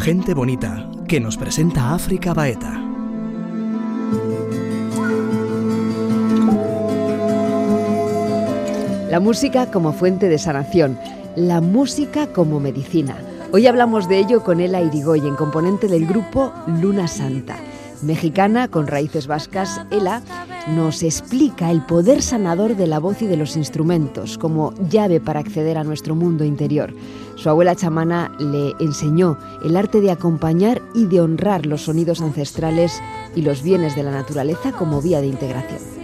Gente Bonita, que nos presenta África Baeta. La música como fuente de sanación, la música como medicina. Hoy hablamos de ello con Ela Irigoyen, componente del grupo Luna Santa. Mexicana con raíces vascas, Ela nos explica el poder sanador de la voz y de los instrumentos como llave para acceder a nuestro mundo interior. Su abuela chamana le enseñó el arte de acompañar y de honrar los sonidos ancestrales y los bienes de la naturaleza como vía de integración.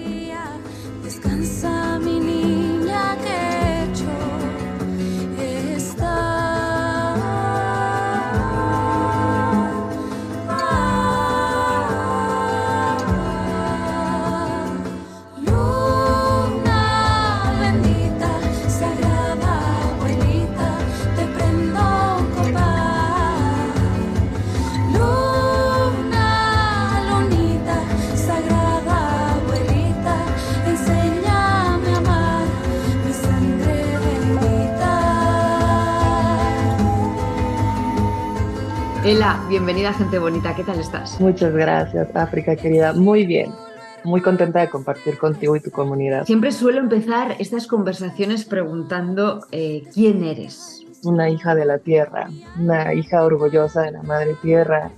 Ela, bienvenida gente bonita, ¿qué tal estás? Muchas gracias, África querida. Muy bien, muy contenta de compartir contigo y tu comunidad. Siempre suelo empezar estas conversaciones preguntando eh, quién eres. Una hija de la tierra, una hija orgullosa de la madre tierra,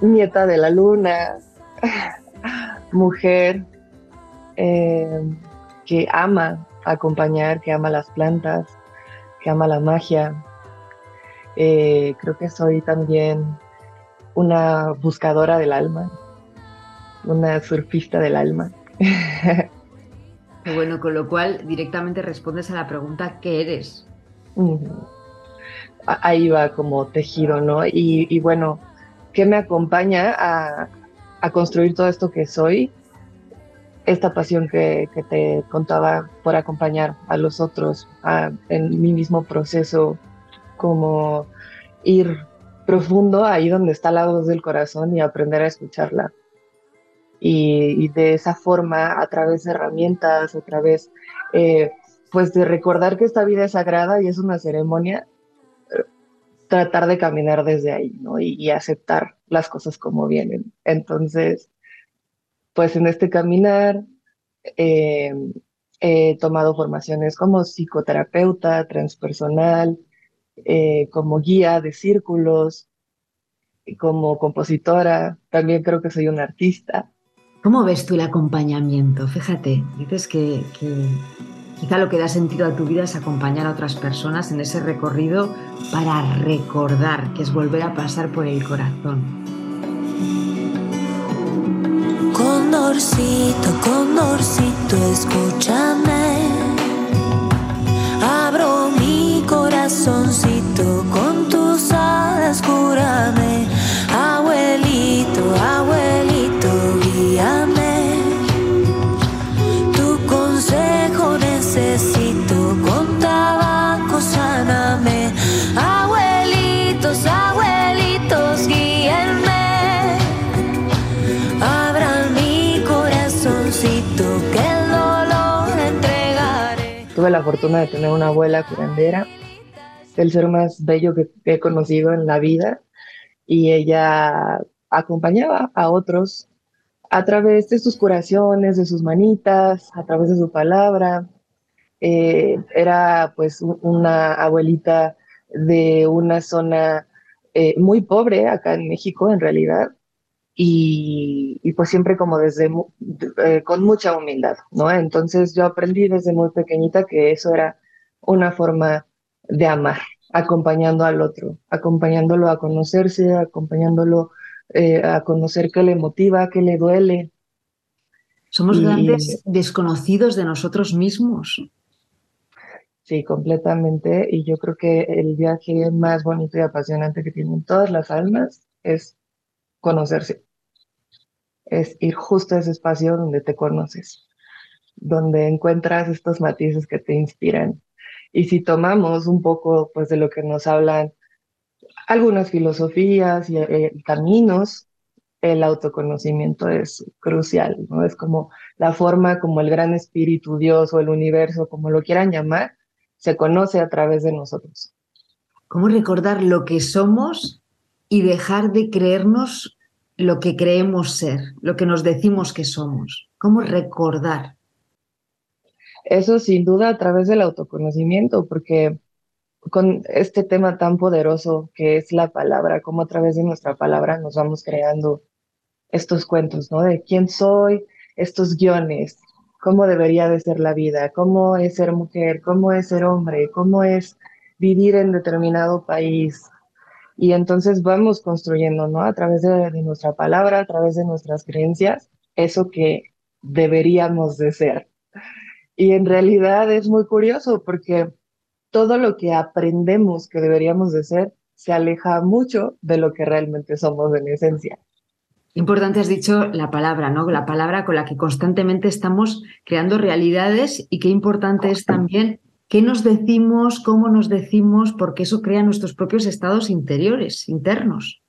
nieta de la luna, mujer eh, que ama acompañar, que ama las plantas, que ama la magia, eh, creo que soy también una buscadora del alma, una surfista del alma. bueno, con lo cual directamente respondes a la pregunta ¿qué eres? Ahí va como tejido, ¿no? Y, bueno, ¿qué me acompaña a, construir todo esto que soy? Esta pasión que, te contaba por acompañar a los otros en mi mismo proceso como ir profundo ahí donde está la voz del corazón y aprender a escucharla. Y, de esa forma, a través de herramientas, a través, eh, pues de recordar que esta vida es sagrada y es una ceremonia, tratar de caminar desde ahí, ¿no? Y, aceptar las cosas como vienen. Entonces, pues en este caminar eh, he tomado formaciones como psicoterapeuta, transpersonal, eh, como guía de círculos, como compositora, también creo que soy una artista. ¿Cómo ves tú el acompañamiento? Fíjate, dices que, quizá lo que da sentido a tu vida es acompañar a otras personas en ese recorrido para recordar, que es volver a pasar por el corazón. Condorcito, condorcito, escúchame. Abro corazoncito, con tus alas cúrame. Tuve la fortuna de tener una abuela curandera el ser más bello que, he conocido en la vida y ella acompañaba a otros a través de sus curaciones, de sus manitas, a través de su palabra. Eh, era pues una abuelita de una zona eh, muy pobre acá en México en realidad y, pues siempre como desde eh, con mucha humildad, ¿no? Entonces yo aprendí desde muy pequeñita que eso era una forma de amar, acompañando al otro, acompañándolo a conocerse, acompañándolo eh, a conocer qué le motiva, qué le duele. Somos grandes desconocidos de nosotros mismos. Sí, completamente. Y yo creo que el viaje más bonito y apasionante que tienen todas las almas es conocerse. Es ir justo a ese espacio donde te conoces, donde encuentras estos matices que te inspiran, y si tomamos un poco pues, de lo que nos hablan algunas filosofías y, eh, caminos, el autoconocimiento es crucial, ¿no? Es como la forma como el gran espíritu, Dios o el universo, como lo quieran llamar, se conoce a través de nosotros. ¿Cómo recordar lo que somos y dejar de creernos lo que creemos ser, lo que nos decimos que somos? ¿Cómo recordar? Eso sin duda a través del autoconocimiento, porque con este tema tan poderoso que es la palabra, como a través de nuestra palabra nos vamos creando estos cuentos, ¿no? De quién soy, estos guiones, cómo debería de ser la vida, cómo es ser mujer, cómo es ser hombre, cómo es vivir en determinado país. Y entonces vamos construyendo, ¿no? A través de, nuestra palabra, a través de nuestras creencias, eso que deberíamos de ser. Y en realidad es muy curioso porque todo lo que aprendemos que deberíamos de ser se aleja mucho de lo que realmente somos en esencia. Importante has dicho la palabra, ¿no? La palabra con la que constantemente estamos creando realidades y qué importante es también qué nos decimos, cómo nos decimos, porque eso crea nuestros propios estados interiores, internos.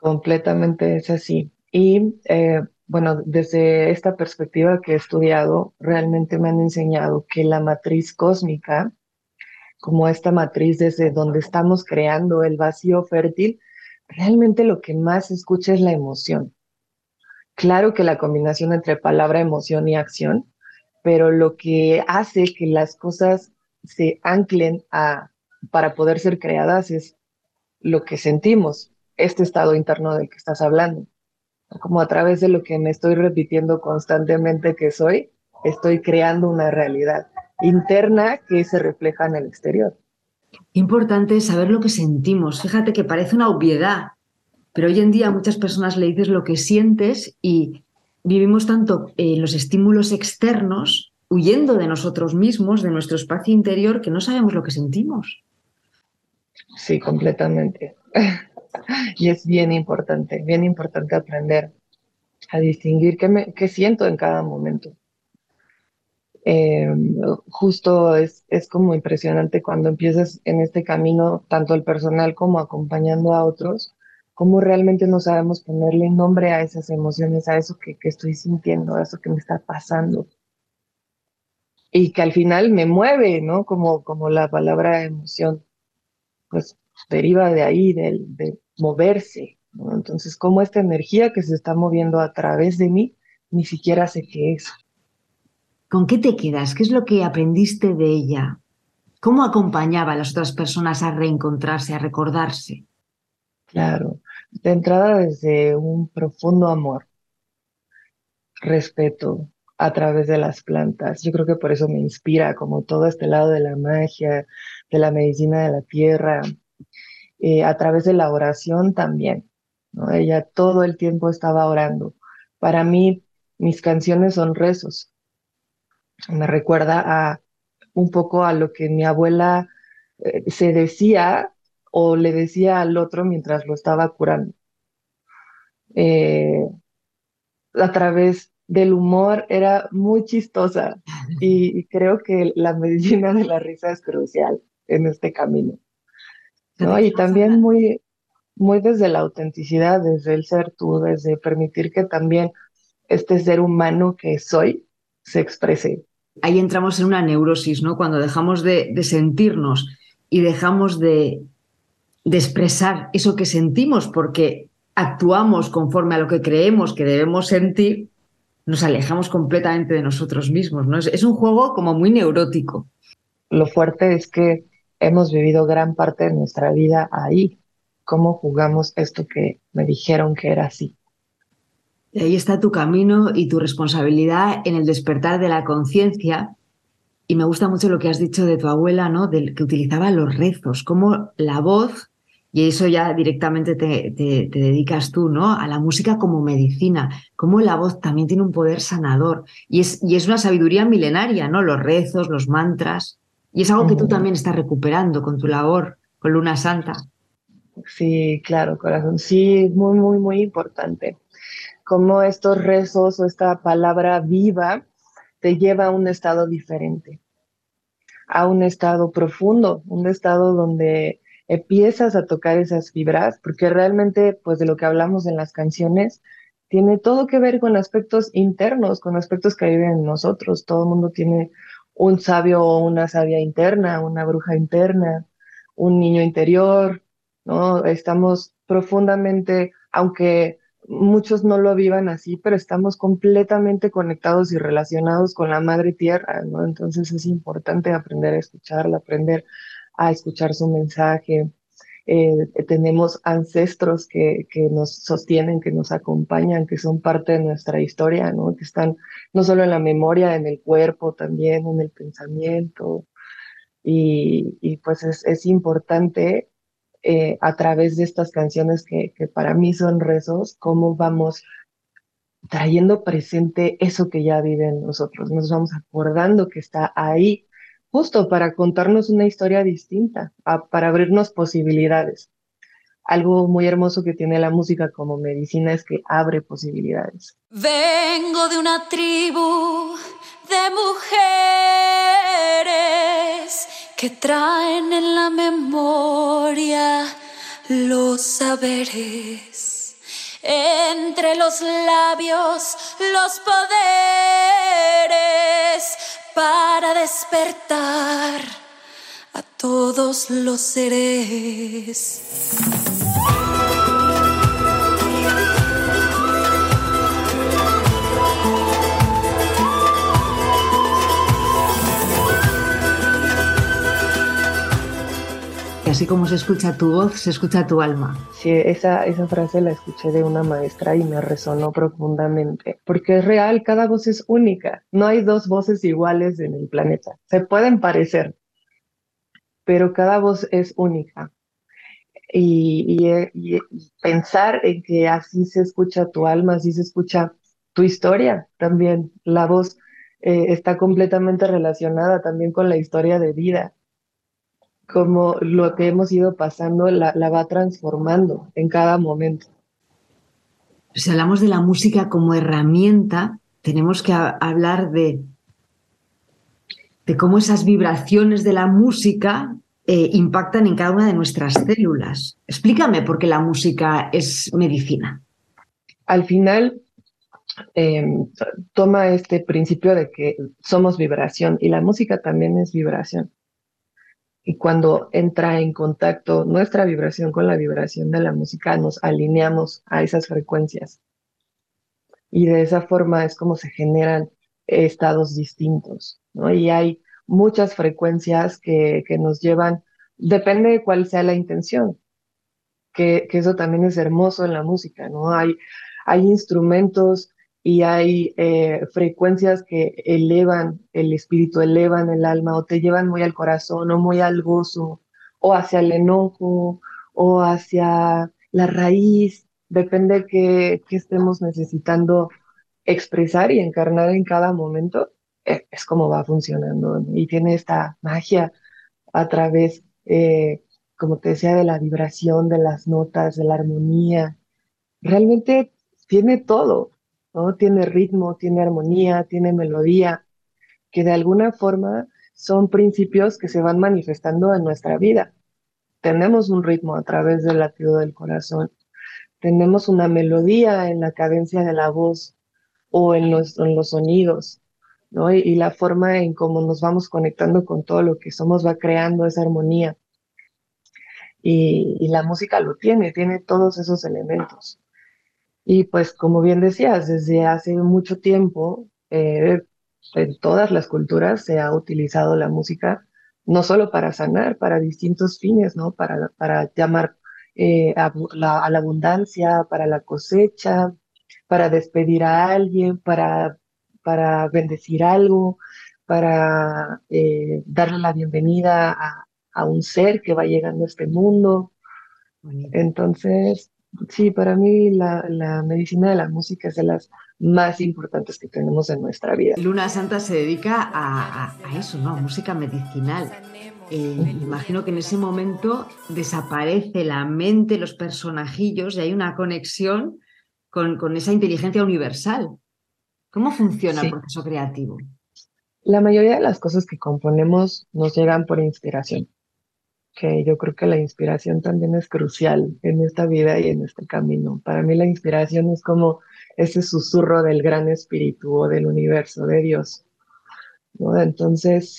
Completamente es así. Y eh, bueno, desde esta perspectiva que he estudiado, realmente me han enseñado que la matriz cósmica como esta matriz desde donde estamos creando el vacío fértil, realmente lo que más escucha es la emoción. Claro que la combinación entre palabra, emoción y acción, pero lo que hace que las cosas se anclen a, para poder ser creadas es lo que sentimos, este estado interno del que estás hablando. Como a través de lo que me estoy repitiendo constantemente que soy, estoy creando una realidad interna que se refleja en el exterior. Importante saber lo que sentimos. Fíjate que parece una obviedad, pero hoy en día muchas personas le dices lo que sientes y vivimos tanto en los estímulos externos, huyendo de nosotros mismos, de nuestro espacio interior, que no sabemos lo que sentimos. Sí, completamente. y es bien importante, bien importante aprender a distinguir qué, siento en cada momento. Eh, justo es, es como impresionante cuando empiezas en este camino, tanto el personal como acompañando a otros, cómo realmente no sabemos ponerle nombre a esas emociones, a eso que estoy sintiendo, a eso que me está pasando. Y que al final me mueve, ¿no? Como, como la palabra emoción, pues deriva de ahí, de, de moverse. ¿no? Entonces, como esta energía que se está moviendo a través de mí, ni siquiera sé qué es. ¿Con qué te quedas? ¿Qué es lo que aprendiste de ella? ¿Cómo acompañaba a las otras personas a reencontrarse, a recordarse? Claro, de entrada desde un profundo amor, respeto a través de las plantas. Yo creo que por eso me inspira como todo este lado de la magia, de la medicina de la tierra, eh, a través de la oración también. Ella todo el tiempo estaba orando. Para mí, mis canciones son rezos me recuerda a un poco a lo que mi abuela eh, se decía o le decía al otro mientras lo estaba curando. Eh, a través del humor era muy chistosa y, creo que la medicina de la risa es crucial en este camino. ¿no? Y también muy, muy desde la autenticidad, desde el ser tú, desde permitir que también este ser humano que soy se exprese ahí entramos en una neurosis, ¿no? Cuando dejamos de, sentirnos y dejamos de, expresar eso que sentimos porque actuamos conforme a lo que creemos que debemos sentir, nos alejamos completamente de nosotros mismos, ¿no? Es, un juego como muy neurótico. Lo fuerte es que hemos vivido gran parte de nuestra vida ahí. ¿Cómo jugamos esto que me dijeron que era así? ahí está tu camino y tu responsabilidad en el despertar de la conciencia. Y me gusta mucho lo que has dicho de tu abuela, ¿no? Del que utilizaba los rezos, como la voz, y eso ya directamente te, dedicas tú, ¿no? A la música como medicina, como la voz también tiene un poder sanador. Y es, y es una sabiduría milenaria, ¿no? Los rezos, los mantras. Y es algo que tú también estás recuperando con tu labor, con Luna Santa. Sí, claro, corazón. Sí, muy, muy, muy importante cómo estos rezos o esta palabra viva te lleva a un estado diferente, a un estado profundo, un estado donde empiezas a tocar esas fibras, porque realmente, pues de lo que hablamos en las canciones, tiene todo que ver con aspectos internos, con aspectos que viven en nosotros. Todo el mundo tiene un sabio o una sabia interna, una bruja interna, un niño interior, ¿no? Estamos profundamente, aunque muchos no lo vivan así, pero estamos completamente conectados y relacionados con la madre tierra. Entonces es importante aprender a escucharla, aprender a escuchar su mensaje. Eh, tenemos ancestros que, que nos sostienen, que nos acompañan, que son parte de nuestra historia, ¿no? Que están no solo en la memoria, en el cuerpo, también en el pensamiento. Y, y pues es, es importante eh, a través de estas canciones que, que para mí son rezos, cómo vamos trayendo presente eso que ya vive en nosotros, nos vamos acordando que está ahí, justo para contarnos una historia distinta, para abrirnos posibilidades. Algo muy hermoso que tiene la música como medicina es que abre posibilidades. Vengo de una tribu de mujeres que traen en la memoria los saberes. Entre los labios, los poderes para despertar a todos los seres. Así como se escucha tu voz, se escucha tu alma. Sí, esa, esa frase la escuché de una maestra y me resonó profundamente, porque es real, cada voz es única, no hay dos voces iguales en el planeta, se pueden parecer, pero cada voz es única. Y, pensar en que así se escucha tu alma, así se escucha tu historia también, la voz eh, está completamente relacionada también con la historia de vida como lo que hemos ido pasando la, va transformando en cada momento. Si hablamos de la música como herramienta, tenemos que hablar de, de cómo esas vibraciones de la música eh, impactan en cada una de nuestras células. Explícame por qué la música es medicina. Al final, em, toma este principio de que somos vibración y la música también es vibración. Y cuando entra en contacto nuestra vibración con la vibración de la música, nos alineamos a esas frecuencias. Y de esa forma es como se generan estados distintos. Y hay muchas frecuencias que, que nos llevan, depende de cuál sea la intención, que, que eso también es hermoso en la música, ¿no? Hay, hay instrumentos y hay eh, frecuencias que elevan el espíritu, elevan el alma o te llevan muy al corazón o muy al gozo o hacia el enojo o hacia la raíz, depende que, que estemos necesitando expresar y encarnar en cada momento, eh, es, como va funcionando y tiene esta magia a través, eh, como te decía, de la vibración, de las notas, de la armonía. Realmente tiene todo, ¿no? Tiene ritmo, tiene armonía, tiene melodía, que de alguna forma son principios que se van manifestando en nuestra vida. Tenemos un ritmo a través del latido del corazón, tenemos una melodía en la cadencia de la voz o en los, en los sonidos, ¿no? Y, la forma en cómo nos vamos conectando con todo lo que somos va creando esa armonía. Y, y la música lo tiene, tiene todos esos elementos. Y pues como bien decías, desde hace mucho tiempo, eh, en todas las culturas se ha utilizado la música no solo para sanar, para distintos fines, ¿no? Para, para llamar eh, a, la, abundancia, para la cosecha, para despedir a alguien, para, para bendecir algo, para eh, darle la bienvenida a, a, un ser que va llegando a este mundo. Entonces, Sí, para mí la, la, medicina de la música es de las más importantes que tenemos en nuestra vida. Luna Santa se dedica a, a, eso, ¿no? A música medicinal. Eh, imagino que en ese momento desaparece la mente, los personajillos y hay una conexión con, con esa inteligencia universal. ¿Cómo funciona el proceso creativo? La mayoría de las cosas que componemos nos llegan por inspiración que yo creo que la inspiración también es crucial en esta vida y en este camino. Para mí la inspiración es como ese susurro del gran espíritu o del universo, de Dios. ¿no? Entonces,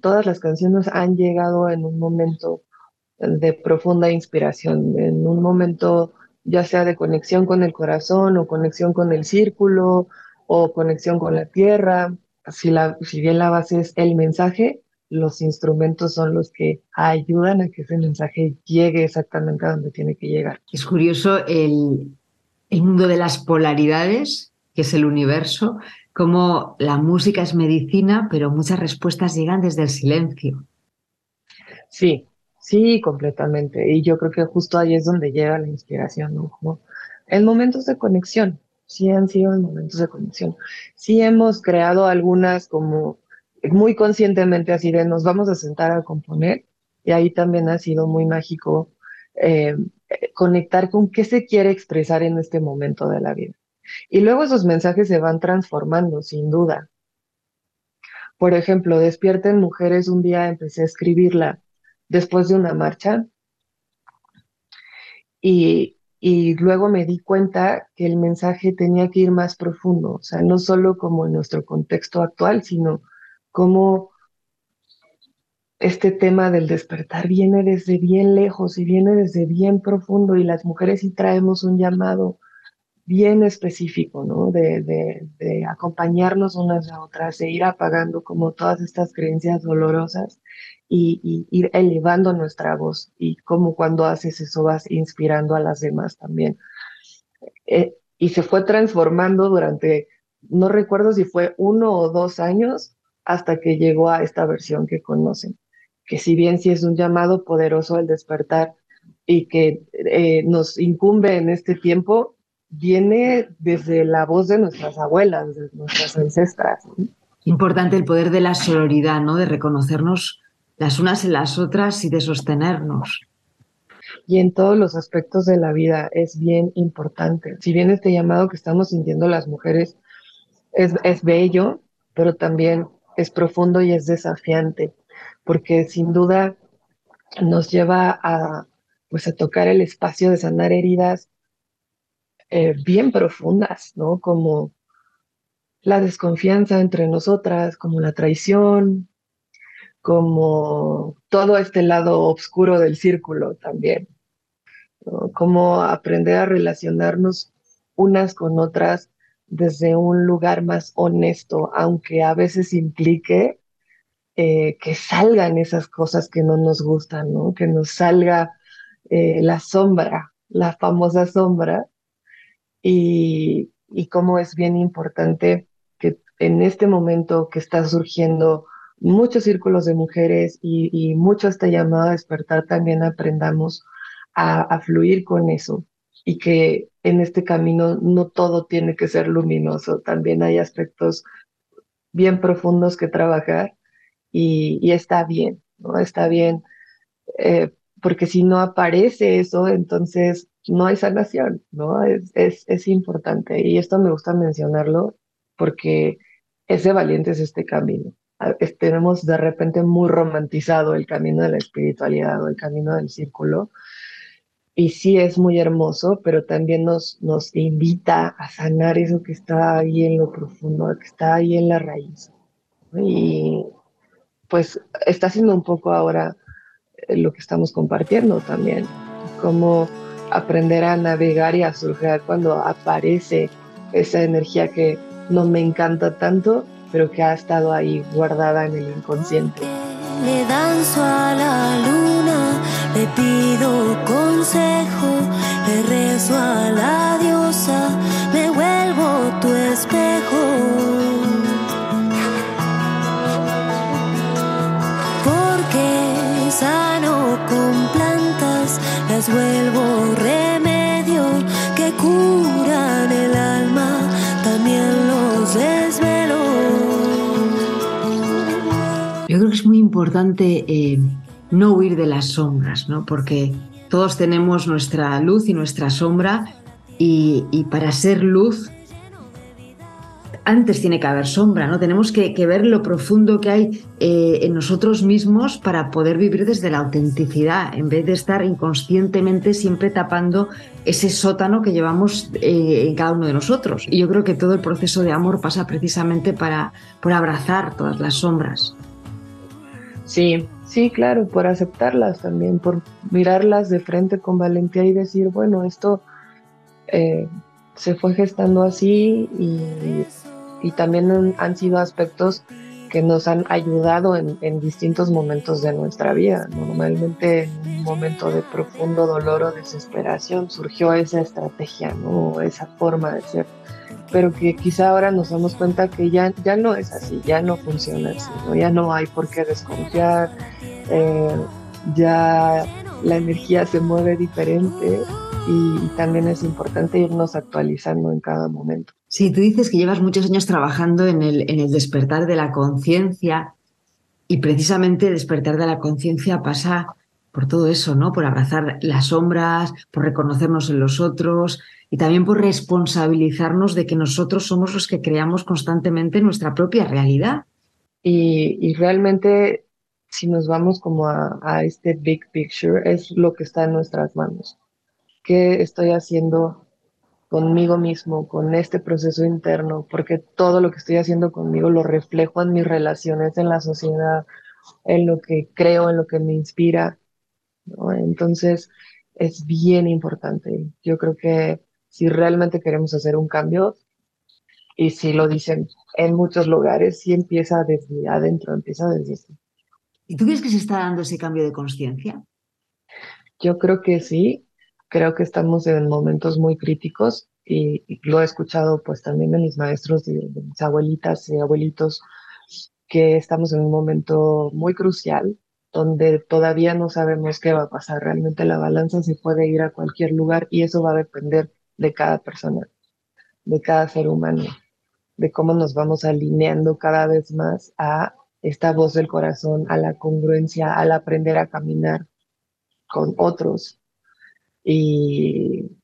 todas las canciones han llegado en un momento de profunda inspiración, en un momento ya sea de conexión con el corazón o conexión con el círculo o conexión con la tierra. Si, la, si bien la base es el mensaje, los instrumentos son los que ayudan a que ese mensaje llegue exactamente a donde tiene que llegar. Es curioso el, el mundo de las polaridades, que es el universo, como la música es medicina, pero muchas respuestas llegan desde el silencio. Sí, sí, completamente. Y yo creo que justo ahí es donde llega la inspiración, ¿no? en momentos de conexión, sí han sido en momentos de conexión. Sí hemos creado algunas como muy conscientemente así de nos vamos a sentar a componer y ahí también ha sido muy mágico eh, conectar con qué se quiere expresar en este momento de la vida. Y luego esos mensajes se van transformando, sin duda. Por ejemplo, Despierten Mujeres, un día empecé a escribirla después de una marcha y, y luego me di cuenta que el mensaje tenía que ir más profundo, o sea, no solo como en nuestro contexto actual, sino como este tema del despertar viene desde bien lejos y viene desde bien profundo y las mujeres sí traemos un llamado bien específico, ¿no? De, de, acompañarnos unas a otras, de ir apagando como todas estas creencias dolorosas y, ir elevando nuestra voz y como cuando haces eso vas inspirando a las demás también. Eh, y se fue transformando durante, no recuerdo si fue uno o dos años hasta que llegó a esta versión que conocen que si bien sí es un llamado poderoso el despertar y que eh, nos incumbe en este tiempo, viene desde la voz de nuestras abuelas, de nuestras ancestras. Importante el poder de la sororidad, ¿no? De reconocernos las unas en las otras y de sostenernos. Y en todos los aspectos de la vida es bien importante. Si bien este llamado que estamos sintiendo las mujeres es, es bello, pero también es profundo y es desafiante porque sin duda nos lleva a, pues, a tocar el espacio de sanar heridas eh, bien profundas, ¿no? Como la desconfianza entre nosotras, como la traición, como todo este lado oscuro del círculo también, como aprender a relacionarnos unas con otras desde un lugar más honesto, aunque a veces implique eh, que salgan esas cosas que no nos gustan. Que nos salga eh, la sombra, la famosa sombra, y, y cómo es bien importante que en este momento que está surgiendo muchos círculos de mujeres y, y mucho esta llamada a despertar, también aprendamos a, a fluir con eso y que en este camino no todo tiene que ser luminoso, también hay aspectos bien profundos que trabajar y, está bien, ¿no? Está bien, eh, porque si no aparece eso, entonces no hay sanación, ¿no? Es, es, es importante y esto me gusta mencionarlo porque es de valientes este camino. Tenemos de repente muy romantizado el camino de la espiritualidad o el camino del círculo, y sí es muy hermoso, pero también nos, nos invita a sanar eso que está ahí en lo profundo, que está ahí en la raíz. Y, pues está siendo un poco ahora eh, lo que estamos compartiendo también, cómo aprender a navegar y a surgir cuando aparece esa energía que no me encanta tanto, pero que ha estado ahí guardada en el inconsciente. Le danzo a la luna, le pido consejo, le rezo a la diosa, me vuelvo tu espejo. sano con plantas, las vuelvo remedio que curan el alma, también los desvelo. Yo creo que es muy importante eh, no huir de las sombras, ¿no? Porque todos tenemos nuestra luz y nuestra sombra y, para ser luz antes tiene que haber sombra, ¿no? Tenemos que, ver lo profundo que hay eh, en nosotros mismos para poder vivir desde la autenticidad, en vez de estar inconscientemente siempre tapando ese sótano que llevamos eh, en cada uno de nosotros. Y yo creo que todo el proceso de amor pasa precisamente para, por abrazar todas las sombras. Sí, Sí, claro, por aceptarlas también, por mirarlas de frente con valentía y decir, bueno, esto eh, se fue gestando así y, también han sido aspectos que nos han ayudado en, en, distintos momentos de nuestra vida. Normalmente en un momento de profundo dolor o desesperación surgió esa estrategia, ¿no? esa forma de ser pero que quizá ahora nos damos cuenta que ya, ya no es así, ya no funciona así, ¿no? ya no hay por qué desconfiar, eh, ya la energía se mueve diferente y, también es importante irnos actualizando en cada momento. Sí, tú dices que llevas muchos años trabajando en el, en el despertar de la conciencia y precisamente despertar de la conciencia pasa por todo eso, ¿no? Por abrazar las sombras, por reconocernos en los otros, y también por responsabilizarnos de que nosotros somos los que creamos constantemente nuestra propia realidad. Y, realmente, si nos vamos como a, a, este big picture, es lo que está en nuestras manos. ¿Qué estoy haciendo conmigo mismo, con este proceso interno? Porque todo lo que estoy haciendo conmigo lo reflejo en mis relaciones, en la sociedad, en lo que creo, en lo que me inspira. Entonces, es bien importante. Yo creo que si realmente queremos hacer un cambio, y si lo dicen en muchos lugares, sí empieza desde adentro, empieza desde esto. ¿Y tú crees que se está dando ese cambio de conciencia? Yo creo que sí, creo que estamos en momentos muy críticos y, lo he escuchado pues también de mis maestros, de, de mis abuelitas y abuelitos, que estamos en un momento muy crucial donde todavía no sabemos qué va a pasar. Realmente la balanza se puede ir a cualquier lugar y eso va a depender de cada persona, de cada ser humano, de cómo nos vamos alineando cada vez más a esta voz del corazón, a la congruencia, al aprender a caminar con otros. Y,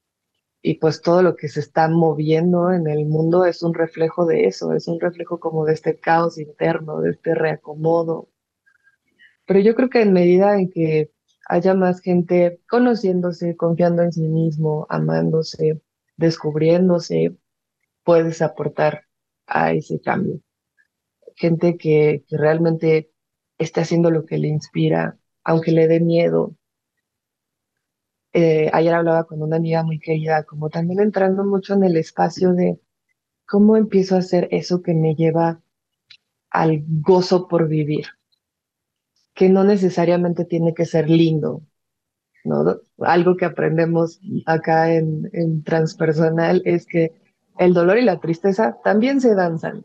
y pues todo lo que se está moviendo en el mundo es un reflejo de eso, es un reflejo como de este caos interno, de este reacomodo. Pero yo creo que en medida en que haya más gente conociéndose, confiando en sí mismo, amándose, descubriéndose, puedes aportar a ese cambio. Gente que, realmente está haciendo lo que le inspira, aunque le dé miedo. Eh, ayer hablaba con una amiga muy querida, como también entrando mucho en el espacio de cómo empiezo a hacer eso que me lleva al gozo por vivir que no necesariamente tiene que ser lindo, ¿no? Algo que aprendemos acá en, transpersonal es que el dolor y la tristeza también se danzan,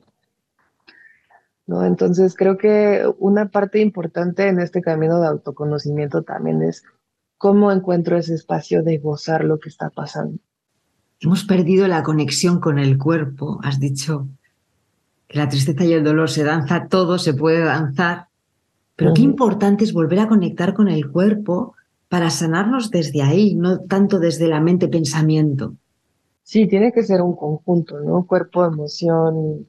¿no? Entonces creo que una parte importante en este camino de autoconocimiento también es cómo encuentro ese espacio de gozar lo que está pasando. Hemos perdido la conexión con el cuerpo, has dicho que la tristeza y el dolor se danza todo, se puede danzar, pero qué importante es volver a conectar con el cuerpo para sanarnos desde ahí, no tanto desde la mente-pensamiento. Sí, tiene que ser un conjunto, ¿no? Cuerpo, emoción,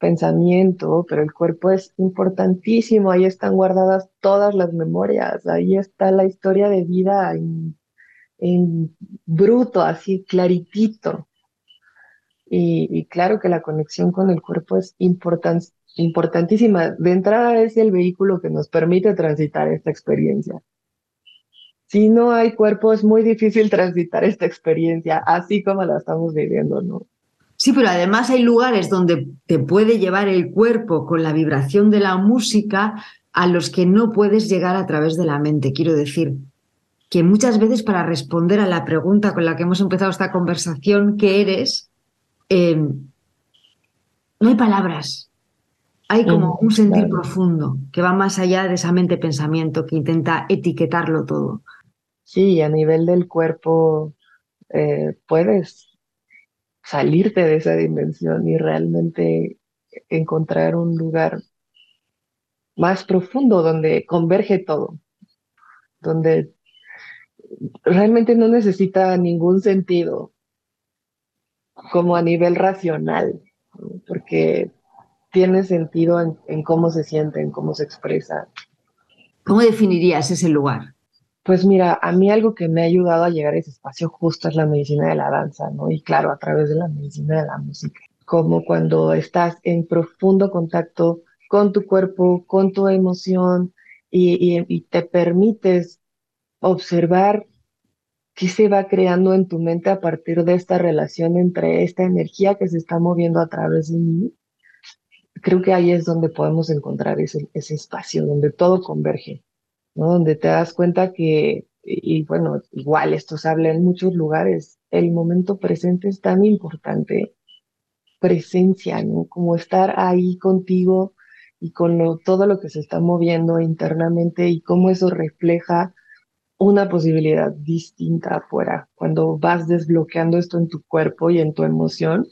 pensamiento, pero el cuerpo es importantísimo, ahí están guardadas todas las memorias, ahí está la historia de vida en, bruto, así claritito. Y, y, claro que la conexión con el cuerpo es importante importantísima. De entrada es el vehículo que nos permite transitar esta experiencia. Si no hay cuerpo, es muy difícil transitar esta experiencia, así como la estamos viviendo, ¿no? Sí, pero además hay lugares donde te puede llevar el cuerpo con la vibración de la música a los que no puedes llegar a través de la mente. Quiero decir que muchas veces para responder a la pregunta con la que hemos empezado esta conversación, ¿qué eres? Eh, no hay palabras. Hay como un sentir profundo que va más allá de esa mente-pensamiento que intenta etiquetarlo todo. Sí, a nivel del cuerpo eh, puedes salirte de esa dimensión y realmente encontrar un lugar más profundo donde converge todo, donde realmente no necesita ningún sentido como a nivel racional, porque tiene sentido en, cómo se siente, en cómo se expresa. ¿Cómo definirías ese lugar? Pues mira, a mí algo que me ha ayudado a llegar a ese espacio justo es la medicina de la danza, ¿no? Y claro, a través de la medicina de la música. Como cuando estás en profundo contacto con tu cuerpo, con tu emoción, y, te permites observar qué se va creando en tu mente a partir de esta relación entre esta energía que se está moviendo a través de mí, creo que ahí es donde podemos encontrar ese, ese espacio donde todo converge, ¿no? Donde te das cuenta que, y, bueno, igual esto se habla en muchos lugares, el momento presente es tan importante, presencia, ¿no? Como estar ahí contigo y con todo lo que se está moviendo internamente y cómo eso refleja una posibilidad distinta afuera. Cuando vas desbloqueando esto en tu cuerpo y en tu emoción,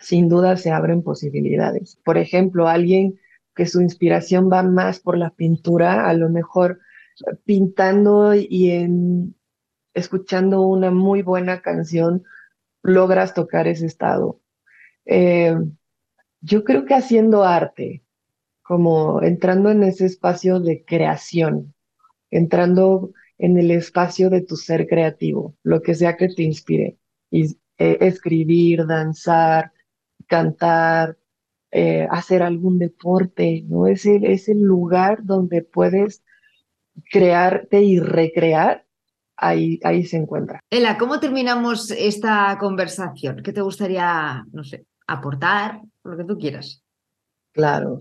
sin duda se abren posibilidades. Por ejemplo, alguien que su inspiración va más por la pintura, a lo mejor pintando y escuchando una muy buena canción, logras tocar ese estado. Eh, yo creo que haciendo arte, como entrando en ese espacio de creación, entrando en el espacio de tu ser creativo, lo que sea que te inspire, y, eh, escribir, danzar, cantar, eh, hacer algún deporte, ¿no? Es el, es el lugar donde puedes crearte y recrear, ahí, ahí se encuentra. Ela, ¿cómo terminamos esta conversación? ¿Qué te gustaría, no sé, aportar? Lo que tú quieras. Claro,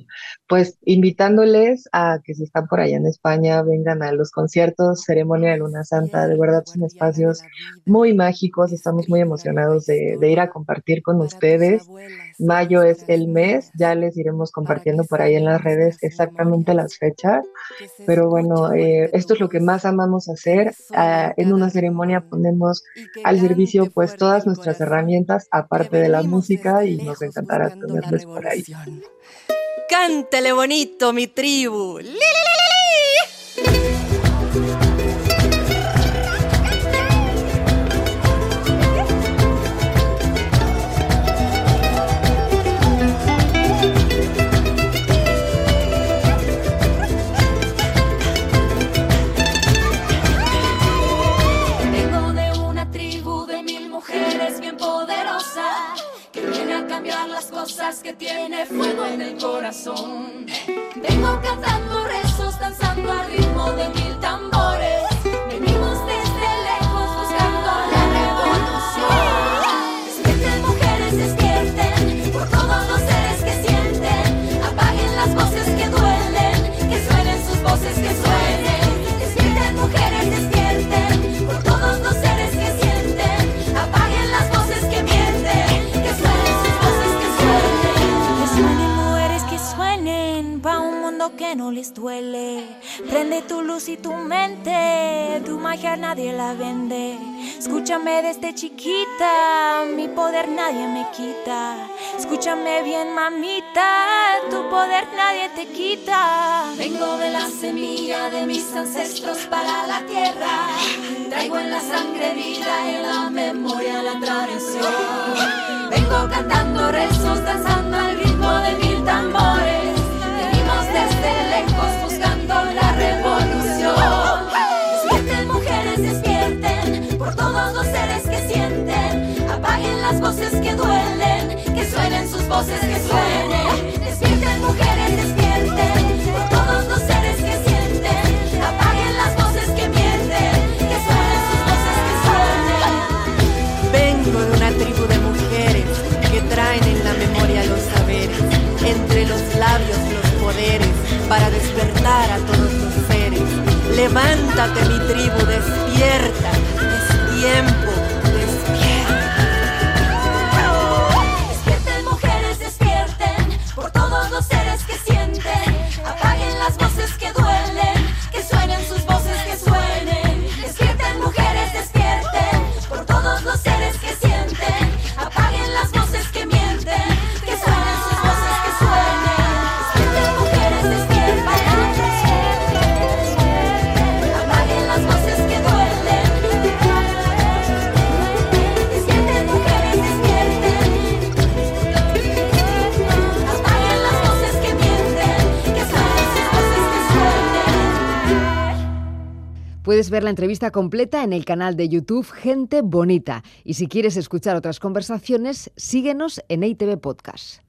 pues invitándoles a que si están por allá en España, vengan a los conciertos, ceremonia de Luna Santa, de verdad son espacios muy mágicos, estamos muy emocionados de, ir a compartir con ustedes. Mayo es el mes, ya les iremos compartiendo por ahí en las redes exactamente las fechas, pero bueno, eh, esto es lo que más amamos hacer. Ah, en una ceremonia ponemos al servicio pues todas nuestras herramientas, aparte de la música, y nos encantará tenerles por ahí. Cántele bonito, mi tribu. que nadie la vende. Escúchame desde chiquita, mi poder nadie me quita. Escúchame bien, mamita, tu poder nadie te quita. Vengo de la semilla de mis ancestros para la tierra. Traigo en la sangre vida en la memoria la tradición. Vengo cantando rezos, danzando al ritmo de mil tambores. Venimos desde lejos buscando la revolución. Todos los seres que sienten. Apaguen las voces que duelen, que suenen sus voces que suenen. Despierten mujeres, despierten por todos los seres que sienten. Apaguen las voces que mienten, que suenen sus voces que suenen. Vengo de una tribu de mujeres que traen en la memoria los saberes, entre los labios los poderes, para despertar a todos los seres. Levántate mi tribu, despierta, es tiempo, ver la entrevista completa en el canal de YouTube Gente Bonita. Y si quieres escuchar otras conversaciones, síguenos en ITV Podcast.